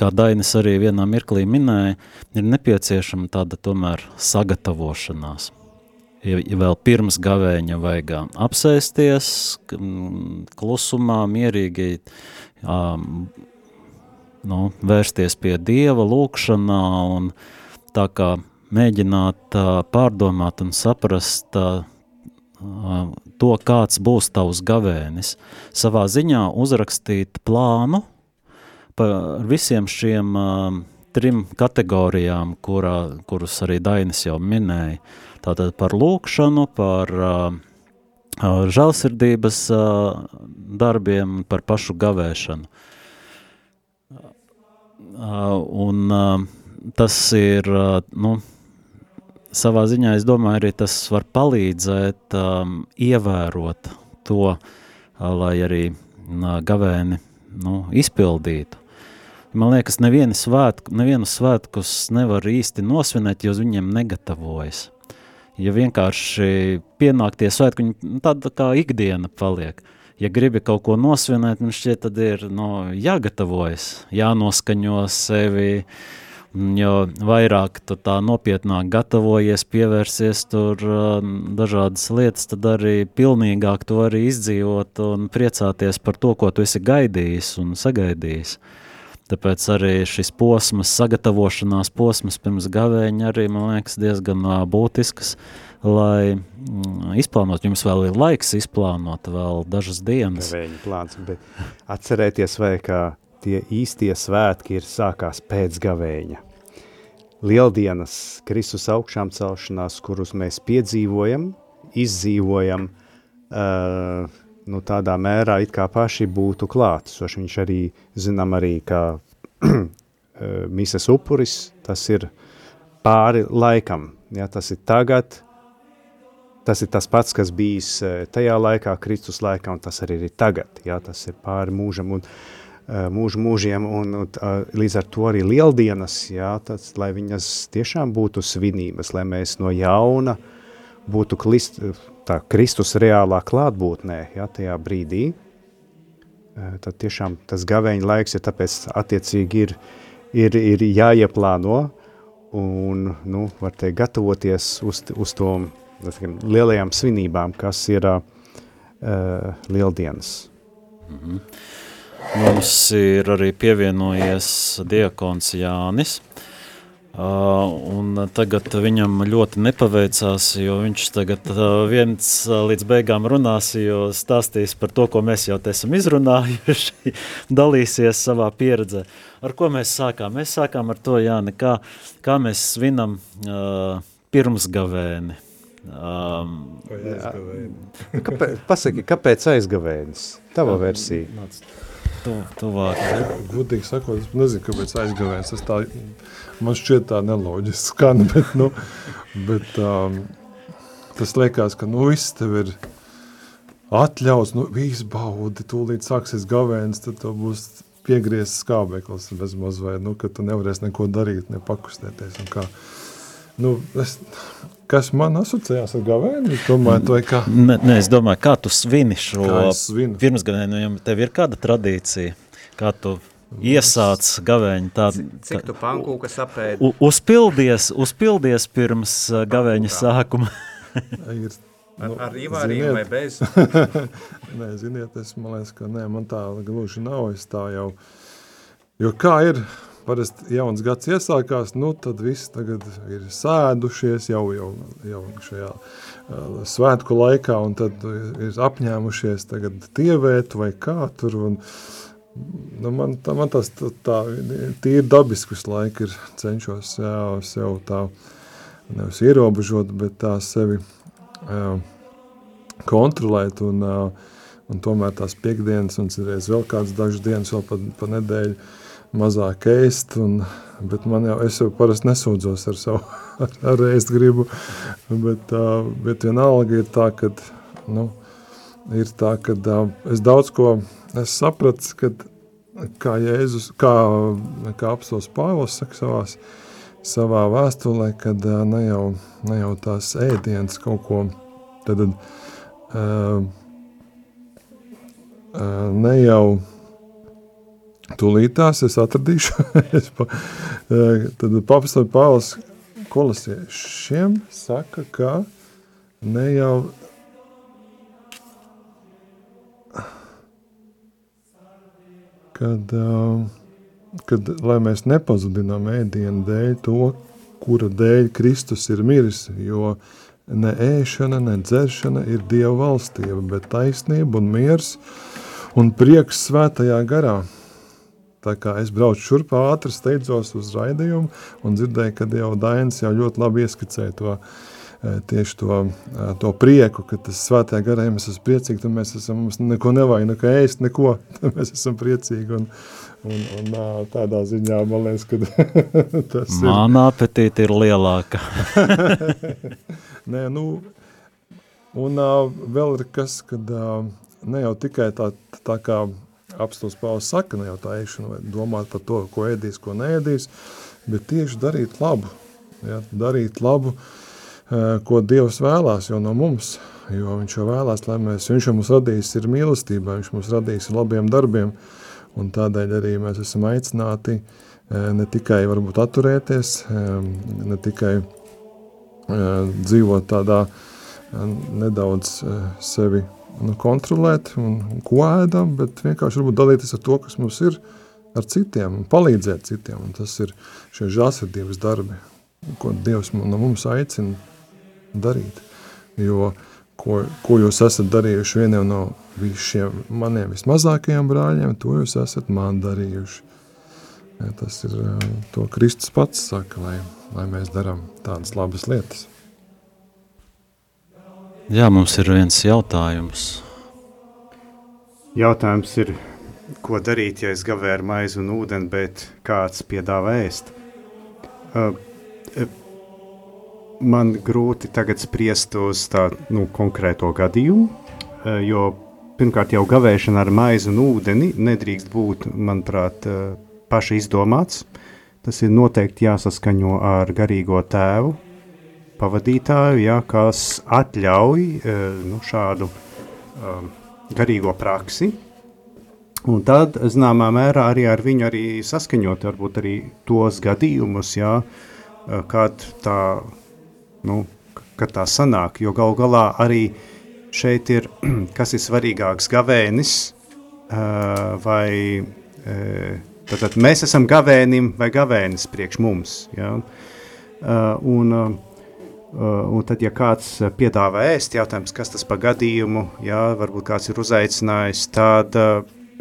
kā Dainis arī vienā mirklī minēja, ir nepieciešama tāda tomēr sagatavošanās ja, ja vēl pirms gavēņa vajag apsēsties, klusumā, mierīgi um, nu, vērsties pie Dieva lūkšanā un tā kā mēģināt uh, pārdomāt un saprast uh, to, kāds būs tavs gavēnis. Savā ziņā uzrakstīt plānu par visiem šiem uh, trim kategorijām, kurā, kurus arī Dainis jau minēja. Tātad par lūkšanu, par uh, žēlsirdības uh, darbiem, par pašu gavēšanu. Uh, un uh, tas ir, uh, nu, savā ziņā, es domāju, arī tas var palīdzēt um, ievērot to, uh, lai arī uh, gavēni nu, izpildītu. Man liekas, nevienu svētku, nevienu svētkus nevar īsti nosvinēt, jo uz viņiem negatavojas ja vienkārši pienāk tie svētki, viņi nu, tāda kā ikdiena paliek. Ja gribi kaut ko nosvinēt, man šķiet, tad ir no, jāgatavojas, jānoskaņo sevi, jo vairāk tu tā nopietnāk gatavojies, pievērsies tur um, dažādas lietas, tad arī pilnīgāk tu vari izdzīvot un priecāties par to, ko tu esi gaidījis un sagaidījis. Uh, Tāpēc arī šis posms, sagatavošanās posms pirms gavēņa arī, man liekas, diezgan būtisks, lai mm, izplānot. Jums vēl ir laiks izplānot vēl dažas dienas. Gavēņa plāns, bet atcerēties vai, ka tie īstie svētki ir sākās pēc gavēņa. Lieldienas, Kristus augšām celšanās, kurus mēs piedzīvojam, izdzīvojam, uh, nu, tādā mērā it kā paši būtu klātesoši. Viņš arī, zinām arī, kā mises upuris, tas ir pāri laikam, ja, tas ir tagad, tas ir tas pats, kas bijis tajā laikā, Kristus laikā, un tas arī ir tagad, ja, tas ir pāri mūžam, un mūžu mūžiem, un līdz ar to arī lieldienas, jā, tas, lai viņas tiešām būtu svinības, lai mēs no jauna būtu klist, tā, Kristus reālā klātbūtnē, jā, tajā brīdī, tad tiešām tas gavēņa laiks, ja tāpēc attiecīgi ir, ir, ir jāieplāno, un, nu, var teikt, gatavoties uz, uz to lielajām svinībām, kas ir uh, lieldienas. Mm -hmm. Mums ir arī pievienojies diakons Jānis. Uh, un tagad viņam ļoti nepaveicās, jo viņš tagad uh, viens uh, līdz beigām runās, jo stāstīs par to, ko mēs jau esam izrunājuši, dalīsies savā pieredzē. Ar ko mēs sākām? Mēs sākām ar to, Jāni, kā, kā mēs svinam uh, pirmsgavēni. Um, kāpēc, pasaki, kāpēc aizgavēnis? Tava versija. Nāc tu, tuvāk. Gudīgi sakot, es nezinu, kāpēc aizgavēs. Tas tā, man šķiet tā neloģiski skan, bet, nu, bet um, tas liekas, ka, nu, viss tev ir atļaus, nu, izbaudi, tūlīt sāksies gavēns, tad tev būs piegriezts skābeklis bezmaz vai, nu, ka tu nevarēsi neko darīt, ne pakustēties un kā. Nu, es, kas man asociējās ar gavēni? Domāju, kā... ne, ne, es domāju, kā tu svini šo pirmsgadēju, jo tev ir kāda tradīcija, kā tu iesāc gavēņu tādu. Cik tu pankūka sapēdi? Uzpildies, uzpildies pirms uh, gavēņa sākuma. ir, nu, ar, ar ivāriem vai bez? nē, ziniet, es man liekas, ka nē, man tā gluži nav, es tā jau, jo kā ir, parasti jauns gads iesākās, nu tad viss tagad ir sēdušies jau, jau, jau šajā uh, svētku laikā, un tad ir apņēmušies tagad tievēt vai kā tur, un nu, man, tā, man tas tā, tā tīri dabiskus laiki ir cenšos jā, sev tā, nevis ierobežot, bet tā sevi jā, kontrolēt, un, un tomēr tās piekdienas, un reiz vēl kāds dažas dienas vēl pa, pa nedēļu, mazāk ēst, un, bet man jau, es jau parasti nesūdzos ar savu ar, ar ēst gribu, bet, bet vienalga ir tā, ka, nu, ir tā, ka uh, es daudz ko es sapratu, kad kā Jēzus, kā, kā apstos Pāvils saka savās, savā vēstulē, kad uh, ne, jau, ne jau tās ēdienas kaut ko, tad, uh, ne jau Tūlītās es atradīšu, es pa, tad papastāvi Pāvils kolosiešiem saka, ka ne jau kad, e, kad lai mēs nepazudinām ēdienu dēļ to, kura dēļ Kristus ir miris, jo ne ēšana, ne dzeršana ir Dieva valstība, bet taisnība un miers un prieks svētajā garā – Tā kā es braucu šurp ātri, steidzos uz raidījumu un dzirdēju, ka jau Dainis jau ļoti labi ieskicēja to, e, tieši to, e, to prieku, ka tas svētajā garā, ja mēs esam priecīgi, tad mēs esam, mums neko nevajag, neko ēst, neko, tad mēs esam priecīgi un, un, un tādā ziņā, man liekas, ka tas ir. Mana apetīte ir lielāka. Nē, nu, un uh, vēl ir kas, kad uh, ne jau tikai tā, tā kā apstāsts Pāvils saka, ne jau tā ēšana, vai domāt par to, ko ēdīs, ko neēdīs, bet tieši darīt labu, ja, darīt labu, ko Dievs vēlās jau no mums, jo viņš jau vēlās, lai mēs, viņš jau mums radījis ir mīlestībā, viņš mums radījis ir labiem darbiem, un tādēļ arī mēs esam aicināti ne tikai varbūt atturēties, ne tikai dzīvot tādā nedaudz sevi nu, kontrolēt, un ko ēdam, bet vienkārši varbūt dalīties ar to, kas mums ir ar citiem un palīdzēt citiem. Un tas ir šie žāsirdības darbi, ko Dievs no mums aicina darīt. Jo, ko, ko jūs esat darījuši vieniem no šiem maniem vismazākajiem brāļiem, to jūs esat man darījuši. Ja, tas ir to Kristus pats saka, lai, lai mēs darām tādas labas lietas. Jā, mums ir viens jautājums. Jautājums ir, ko darīt, ja es gavēju maizi un ūdeni, bet kāds piedāvā ēst? Uh, man grūti tagad spriest uz tā nu, konkrēto gadījumu, uh, jo pirmkārt jau gavēšana ar maizi un ūdeni nedrīkst būt, manuprāt, paši izdomāts. Tas ir noteikti jāsaskaņo ar garīgo tēvu, pavadītāju, ja, kas atļauj nu, šādu um, garīgo praksi. Un tad, zināmā mērā, arī ar viņu arī saskaņot, varbūt arī tos gadījumus, ja, kad tā, nu, kad tā sanāk, jo gal galā arī šeit ir, kas ir svarīgāks gavēnis vai Tātad mēs esam gavēnim vai gavēnis priekš mums. Ja? Un, un tad, ja kāds piedāvā ēst, jautājums, kas tas pa gadījumu, ja? varbūt kāds ir uzaicinājis, tad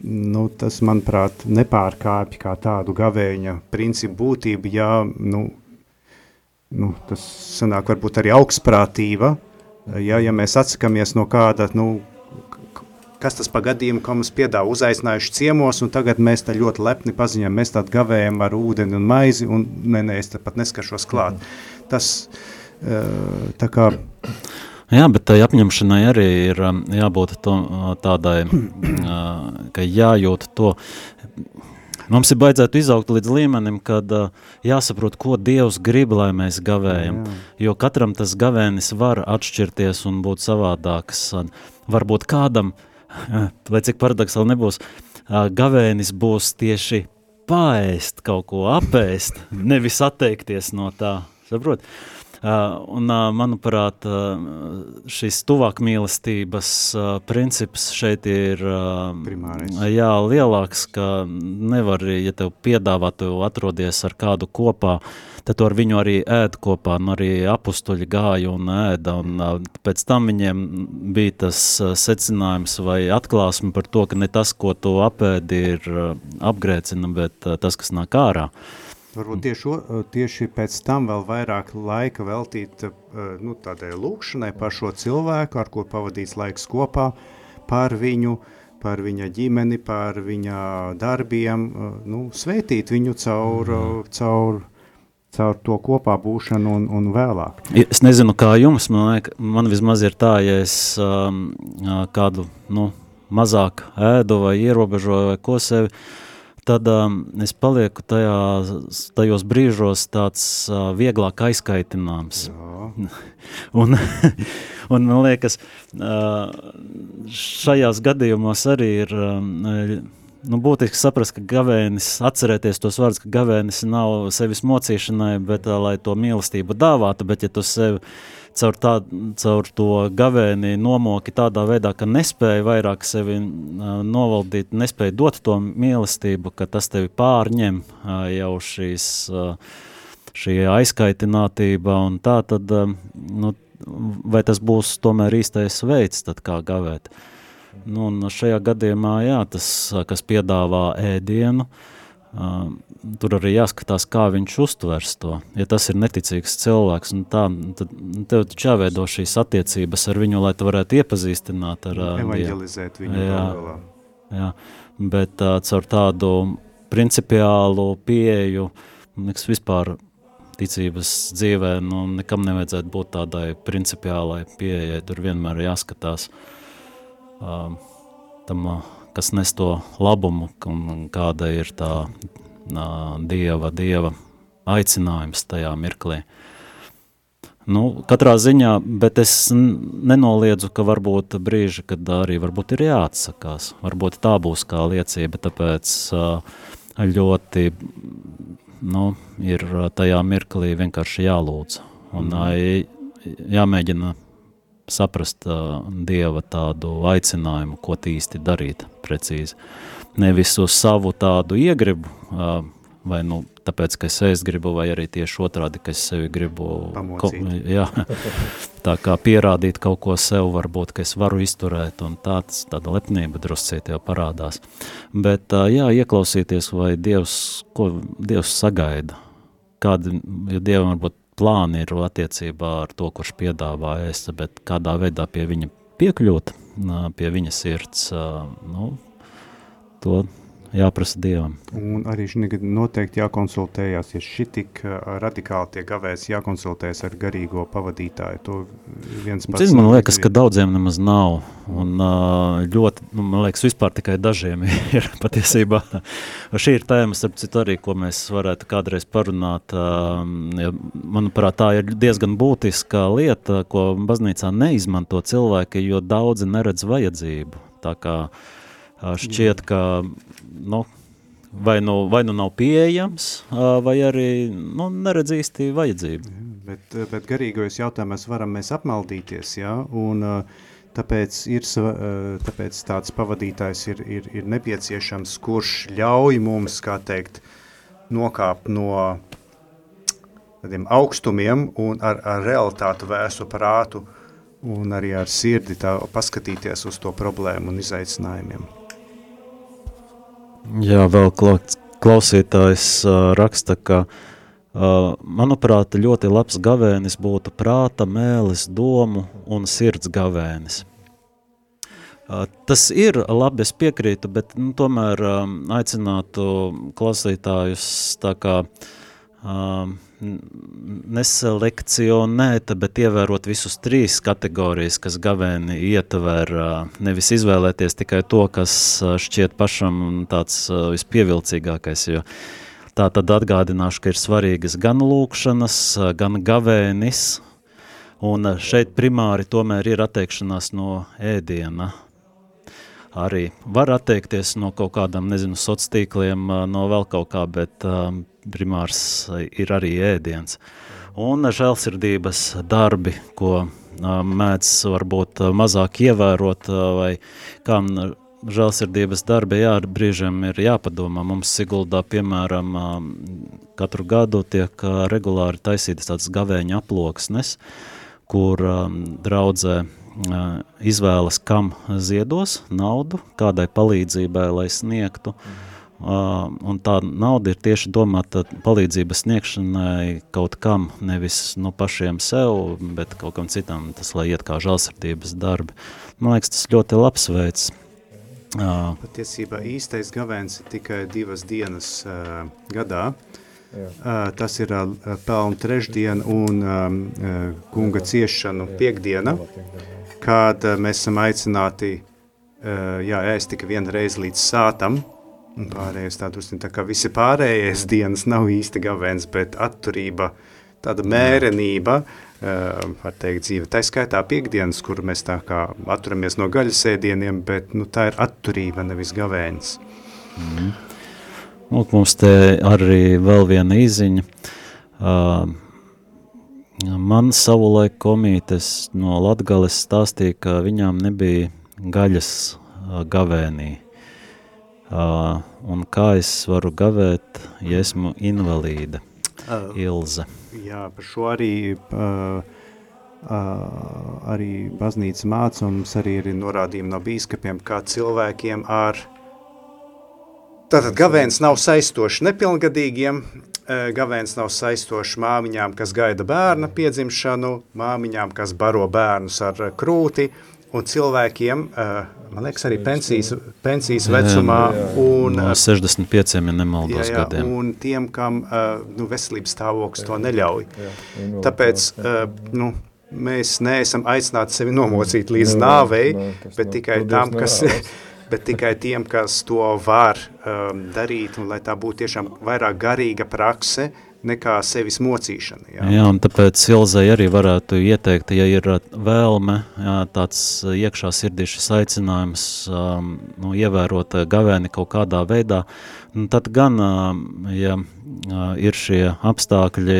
nu, tas, manuprāt, nepārkāpj kā tādu gavēņa principu būtību, ja nu, nu, tas sanāk varbūt arī augstprātība, ja, ja mēs atsakamies no kāda, nu, kas tas pa gadījumu, ko mums piedāvā uzaicinājuši ciemos, un tagad mēs tā ļoti lepni paziņām, mēs tādu gavējam ar ūdeni un maizi, un nē, nē, es pat neskašos klāt. Tas, tā kā... Jā, bet tai apņemšanai arī ir jābūt to, tādai, ka jājūt to, Mums ir baidzētu izaugt līdz līmenim, kad uh, jāsaprot, ko Dievs grib, lai mēs gavējam. Jā. Jo katram tas gavēnis var atšķirties un būt savādāks. Varbūt kādam uh, lai cik paradoxāli nebūs, gavēnis būs tieši paēst kaut ko, apēst, nevis atteikties no tā, saprot? Un, manuprāt, šis tuvāk mīlestības princips šeit ir Primārais. jā, lielāks, ka nevar, ja tev piedāvā, tu atrodies ar kādu kopā, uh, tad ar viņu arī ēd kopā, un arī apustuļi gāja un ēda, un pēc tam viņiem bija tas secinājums vai atklāsme par to, ka ne tas, ko tu apēdi, ir apgrēcina, bet tas, kas nāk ārā. Varbūt tieši, tieši pēc tam vēl vairāk laika veltīt nu, tādai lūkšanai par šo cilvēku, ar ko pavadīts laiks kopā, par viņu, par viņa ģimeni, par viņa darbiem, nu, svētīt viņu caur, mm. caur caur to kopā būšanu un, un vēlāk. Es nezinu, kā jums, man, liek, man vismaz ir tā, ja es um, kādu nu, mazāk ēdu vai ierobežoju vai ko sevi, tad um, es palieku tajā, tajos brīžos tāds uh, vieglāk aizkaitināms. un, un man liekas, uh, šajās gadījumos arī ir um, nu, būtiski saprast, ka gavēnis, atcerēties tos vārdus, ka gavēnis nav sevis mocīšanai, bet uh, lai to mīlestību dāvātu, bet ja tu sevi caur, tā, caur to gavēni nomoki tādā veidā, ka nespēja vairāk sevi novaldīt, nespēja dot to mīlestību, ka tas tevi pārņem jau šīs, šī aizkaitinātība un tā, tad, nu, vai tas būs tomēr īstais veids, tad kā gavēt. Nu, un šajā gadījumā, jā, tas, kas piedāvā ēdienu, uh, tur arī jāskatās, kā viņš uztvers to. Ja tas ir neticīgs cilvēks, un tā, tad tev taču jāveido šīs attiecības ar viņu, lai tu varētu iepazīstināt ar uh, Evangelizēt viņu jā, jā, bet uh, caur tādu principiālu pieeju, nekas vispār ticības dzīvē, nu, nekam nevajadzētu būt tādai principiālai pieejai, tur vienmēr jāskatās, uh, um, tam, kas nes to labumu, un kāda ir tā dieva, dieva aicinājums tajā mirklī. Nu, katrā ziņā, bet es nenoliedzu, ka varbūt brīži, kad arī varbūt ir jāatsakās. Varbūt tā būs kā liecība, tāpēc ļoti nu, ir tajā mirklī vienkārši jālūdz. Un mm. jāmēģina saprast uh, Dieva tādu aicinājumu, ko īsti darīt precīzi. Nevis uz savu tādu iegribu, uh, vai nu tāpēc, ka es es gribu, vai arī tieši otrādi, ka es sevi gribu ko, jā, tā kā pierādīt kaut ko sev, varbūt, ka es varu izturēt, un tāds, tāda lepnība druscīt jau parādās. Bet, uh, jā, ieklausīties, vai Dievs, ko Dievs sagaida, kādi, jo Dievam varbūt plāni ir attiecībā ar to, kurš piedāvā ēst, bet kādā veidā pie viņa piekļūt, pie viņa sirds, nu, to jāprasa Dievam. Un arī noteikti jākonsultējās, ja šī tik radikāli tiek gavēts, jākonsultējas ar garīgo pavadītāju. To viens pats. Cik man liekas, ka daudziem nemaz nav. Un ļoti, nu, man liekas, vispār tikai dažiem ir patiesībā. Šī ir tēma, starp citu arī, ko mēs varētu kādreiz parunāt. Manuprāt, tā ir diezgan būtiska lieta, ko baznīcā neizmanto cilvēki, jo daudzi neredz vajadzību. Tā kā šķiet, ka nu, vai, nu, vai nu nav pieejams, vai arī nu, neredz īsti vajadzību. Bet, bet garīgajos jautājumos varam mēs apmaldīties, ja? un tāpēc, ir, tāpēc tāds pavadītājs ir, ir, ir nepieciešams, kurš ļauj mums, kā teikt, nokāpt no tādiem augstumiem un ar, ar realitātu vēsu prātu un arī ar sirdi tā paskatīties uz to problēmu un izaicinājumiem. Jā, vēl klausītājs raksta, ka, manuprāt, ļoti labs gavēnis būtu prāta, mēlis, domu un sirds gavēnis. Tas ir labi, es piekrītu, bet nu, tomēr aicinātu klausītājus tā kā um, neselekcionēt, bet ievērot visus trīs kategorijas, kas gavēni ietver, nevis izvēlēties tikai to, kas šķiet pašam tāds vispievilcīgākais, jo tā tad atgādināšu, ka ir svarīgas gan lūkšanas, gan gavēnis, un šeit primāri tomēr ir atteikšanās no ēdiena, arī var atteikties no kaut kādām, nezinu, sociāliem, no vēl kaut kā, bet primārs ir arī ēdiens. Un žēlsirdības darbi, ko mēdz varbūt mazāk ievērot, vai kam žēlsirdības darbi, jā, brīžiem ir jāpadomā. Mums Siguldā, piemēram, katru gadu tiek regulāri taisītas tādas gavēņa aploksnes, kur draudzē izvēlas, kam ziedos naudu, kādai palīdzībai, lai sniegtu. Mm un tā nauda ir tieši domāta palīdzības sniegšanai kaut kam, nevis nu, pašiem sev, bet kaut kam citam, tas lai iet kā žālsirdības darbi. Man liekas, tas ļoti labs veids. Uh, Patiesībā īstais gavēns ir tikai divas dienas uh, gadā. Jā. Uh, tas ir uh, pelnu trešdiena un um, uh, kunga ciešanu piekdiena, kad uh, mēs esam aicināti uh, jā, ēst tikai vienu reizi līdz sātam, pārējais tā drusku tā kā visi pārējais dienas nav īsti gavēns, bet atturība, tāda mērenība, uh, var teikt, dzīve. Tā skaitā piekdienas, kur mēs tā kā atturamies no gaļas ēdieniem, bet nu, tā ir atturība, nevis gavēns. Mm. Lūk, mums te arī vēl viena īziņa. Uh, man savulaik komītes no Latgales stāstīja, ka viņām nebija gaļas uh, gavēnī. Uh, un kā es varu gavēt, ja esmu invalīda? Uh, Ilze. Jā, par šo arī, uh, uh, arī baznīca mums arī ir norādījumi no bīskapiem, kā cilvēkiem ar... Tātad gavēns nav saistošs nepilngadīgiem, gavēns nav saistošs māmiņām, kas gaida bērna piedzimšanu, māmiņām, kas baro bērnus ar krūti, un cilvēkiem, man liekas, arī pensijas, pensijas vecumā. Un, no 65, ja nemaldos jā, jā, gadiem. Un tiem, kam nu, veselības stāvoklis to neļauj. Jā, Tāpēc, nu, mēs neesam aicināti sevi nomocīt līdz nāvei, bet tikai tam, kas... bet tikai tiem, kas to var um, darīt, un lai tā būtu tiešām vairāk garīga prakse, nekā sevis mocīšana. Jā, jā un tāpēc Ilzai arī varētu ieteikt, ja ir uh, vēlme, jā, tāds uh, iekšā sirdī šis aicinājums um, nu, ievērot uh, gavēni kaut kādā veidā, nu, tad gan, um, ja ir šie apstākļi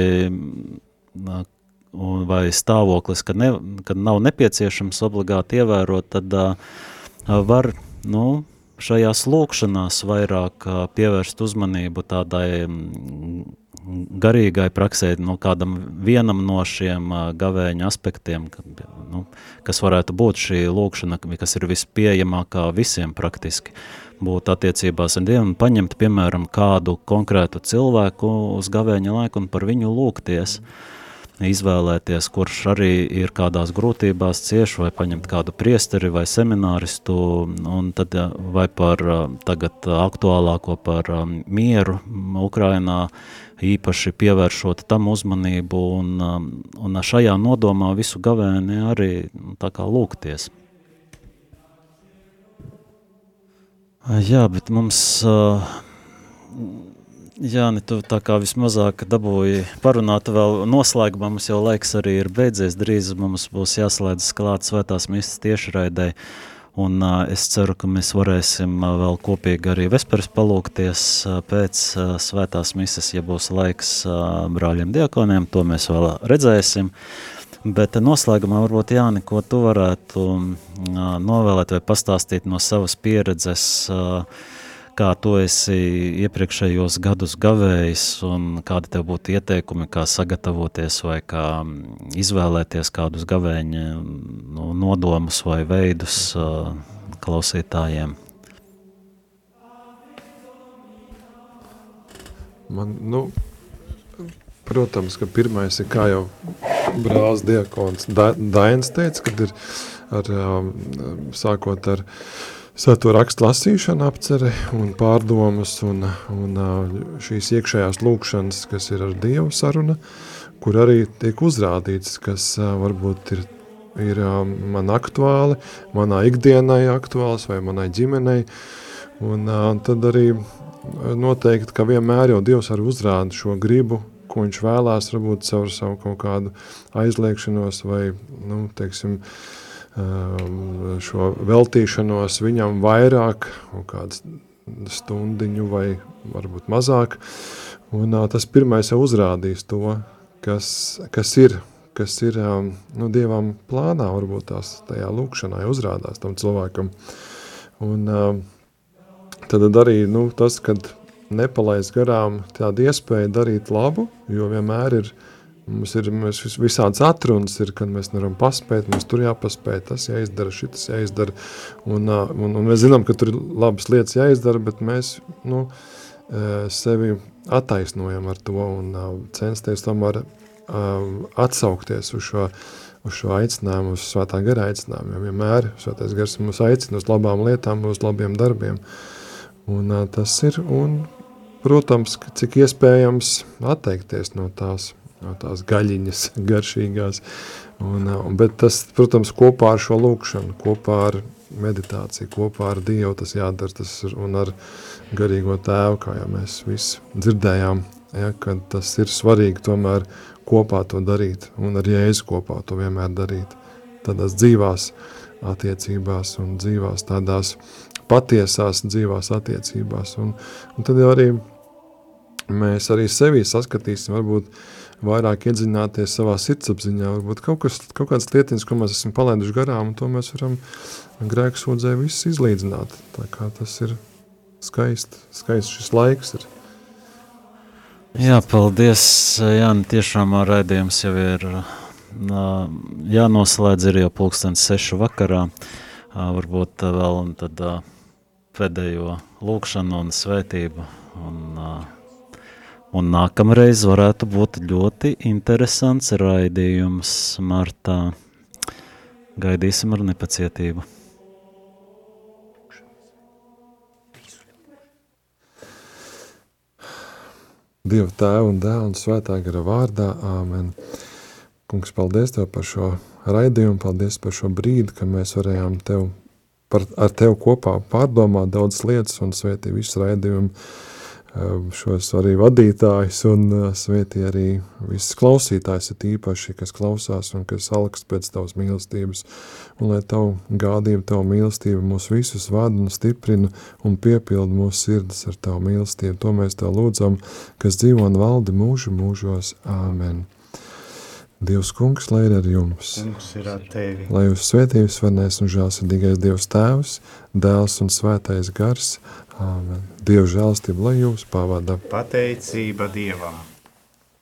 vai stāvoklis, kad, ne, kad nav nepieciešams obligāti ievērot, tad uh, var, nu, šajās lūkšanās vairāk pievērst uzmanību tādai mm, garīgai praksē, no kādam vienam no šiem gavēņa aspektiem, nu, kas varētu būt šī lūkšana, kas ir vispieejamākā visiem praktiski, būt attiecībās ar Dievu un paņemt, piemēram, kādu konkrētu cilvēku uz gavēņa laiku un par viņu lūgties. Izvēlēties, kurš arī ir kādās grūtībās cieši, vai paņemt kādu priesteri vai semināristu, un tad vai par tagad aktuālāko par mieru Ukrainā, īpaši pievēršot tam uzmanību un, un šajā nodomā visu gavēni arī tā kā lūgties. Jā, bet mums uh, Jā, ne, tu tā kā vismazāk dabūji parunāt vēl noslēgumā, mums jau laiks arī ir beidzies, drīz mums būs jāslēdz klāt svētās mistas tiešraidē, un uh, es ceru, ka mēs varēsim uh, vēl kopīgi arī vesperes palūkties uh, pēc uh, svētās mistas, ja būs laiks uh, brāļiem diakoniem, to mēs vēl redzēsim, bet noslēgumā varbūt Jāni, ko tu varētu uh, novēlēt vai pastāstīt no savas pieredzes, uh, kā tu esi iepriekšējos gadus gavējis un kādi tev būtu ieteikumi, kā sagatavoties vai kā mm, izvēlēties kādus gavēņa nu, nodomus vai veidus uh, klausītājiem? Man, nu, protams, ka pirmais ir, kā jau brālis diakons Dainis teica, kad ir ar, um, sākot ar uh, Svēto rakstu lasīšana, apcere un pārdomas un, un šīs iekšējās lūkšanas, kas ir ar Dievu saruna, kur arī tiek uzrādīts, kas varbūt ir, ir man aktuāli, manā ikdienai aktuāls vai manai ģimenei, un tad arī noteikti, ka vienmēr jau Dievs arī uzrāda šo gribu, ko viņš vēlās, varbūt caur savu kaut kādu aizliekšanos vai, nu, teiksim, uh, šo veltīšanos viņam vairāk, kādu stundiņu vai varbūt mazāk. Un, uh, tas pirmais jau uzrādīs to, kas, kas ir, kas ir nu, Dievam plānā, varbūt tās tajā lūkšanā uzrādās tam cilvēkam. Un, tad arī nu, tas, kad nepalaist garām tādu iespēju darīt labu, jo vienmēr ir Mums ir mēs visādas atrunas, ir, kad mēs nevaram paspēt, mums tur jāpaspēj, tas jāizdara, šitas jāizdara. Un, un, un mēs zinām, ka tur ir labas lietas jāizdara, bet mēs nu, sevi attaisnojam ar to un censties tomēr atsaukties uz šo, uz šo aicinājumu, uz svētā gara aicinājumu. Jo vienmēr svētais gars mūs aicina uz labām lietām, uz labiem darbiem. Un tas ir, un, protams, cik iespējams atteikties no tās no tās gaļiņas garšīgās. Un, un, bet tas, protams, kopā ar šo lūkšanu, kopā ar meditāciju, kopā ar Dievu tas jādara, tas ir, un ar garīgo tēvu, kā jau mēs visi dzirdējām, ja, ka tas ir svarīgi tomēr kopā to darīt, un ar Jēzu kopā to vienmēr darīt, tādās dzīvās attiecībās un dzīvās tādās patiesās dzīvās attiecībās, un, un tad arī mēs arī sevī saskatīsim, varbūt, uh, vairāk iedziļināties savā sirdsapziņā, varbūt kaut, kas, kaut kādas lietiņas, ko mēs esam palaiduši garām, un to mēs varam grēku sūdzē viss izlīdzināt. Tā kā tas ir skaisti, skaisti šis laiks ir. Jā, paldies, Jāni, tiešām raidījums jau ir jānoslēdz, ir jau pulkstens sešu vakarā, varbūt vēl tad pēdējo lūkšanu un svētību un Un nākamreiz varētu būt ļoti interesants raidījums martā. Gaidīsim ar nepacietību. Dieva tēva un dēla un svētā gara vārdā. Āmen. Kungs, paldies Tev par šo raidījumu, paldies par šo brīdi, ka mēs varējām Tev par, ar Tev kopā pārdomāt daudzas lietas un svētī visu raidījumu šos arī vadītājus un eh, svētī arī visus klausītājus, ir īpaši, kas klausās un kas alkst pēc tavas mīlestības. Un lai tavu gādību, tavu mīlestību mūs visus vada un stiprina un piepilda mūsu sirdis ar tavu mīlestību. To mēs tev lūdzam, kas dzīvo un valdi mūžu mūžos. Āmen. Dievs kungs, lai ir ar jums. Ir ar tevi. Lai jūs svētības varnēs un žālsirdīgais Dievs tēvs, dēls un svētais gars, Āmen. Dieva žēlstība, lai jūs pavada. Pateicība Dievam!